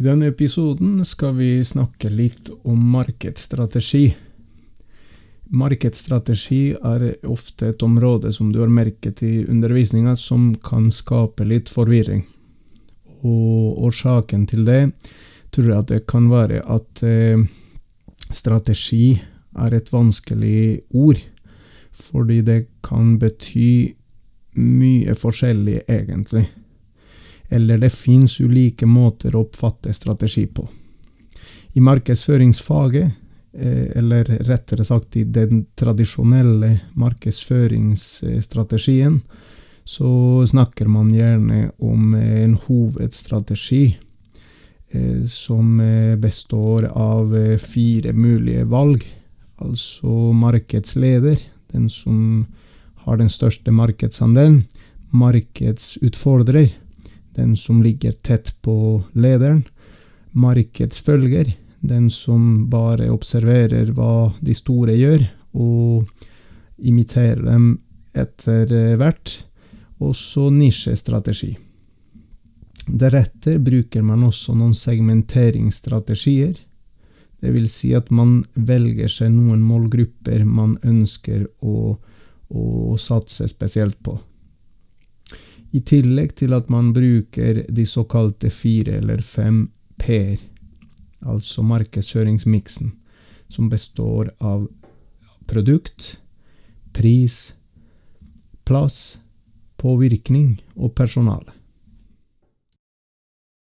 I denne episoden skal vi snakke litt om markedsstrategi. Markedsstrategi er ofte et område som du har merket i undervisninga som kan skape litt forvirring. Og årsaken til det tror jeg at det kan være at eh, strategi er et vanskelig ord, fordi det kan bety mye forskjellig, egentlig eller det fins ulike måter å oppfatte strategi på. I markedsføringsfaget, eh, eller rettere sagt i den tradisjonelle markedsføringsstrategien, så snakker man gjerne om en hovedstrategi eh, som består av fire mulige valg. Altså markedsleder, den som har den største markedsandelen. Markedsutfordrer, den som ligger tett på lederen. Markedsfølger, den som bare observerer hva de store gjør, og imiterer dem etter hvert. Og så nisjestrategi. Deretter bruker man også noen segmenteringsstrategier. Det vil si at man velger seg noen målgrupper man ønsker å, å satse spesielt på. I tillegg til at man bruker de såkalte fire eller fem p-er, altså markedsføringsmiksen, som består av produkt, pris, plass, påvirkning og personale.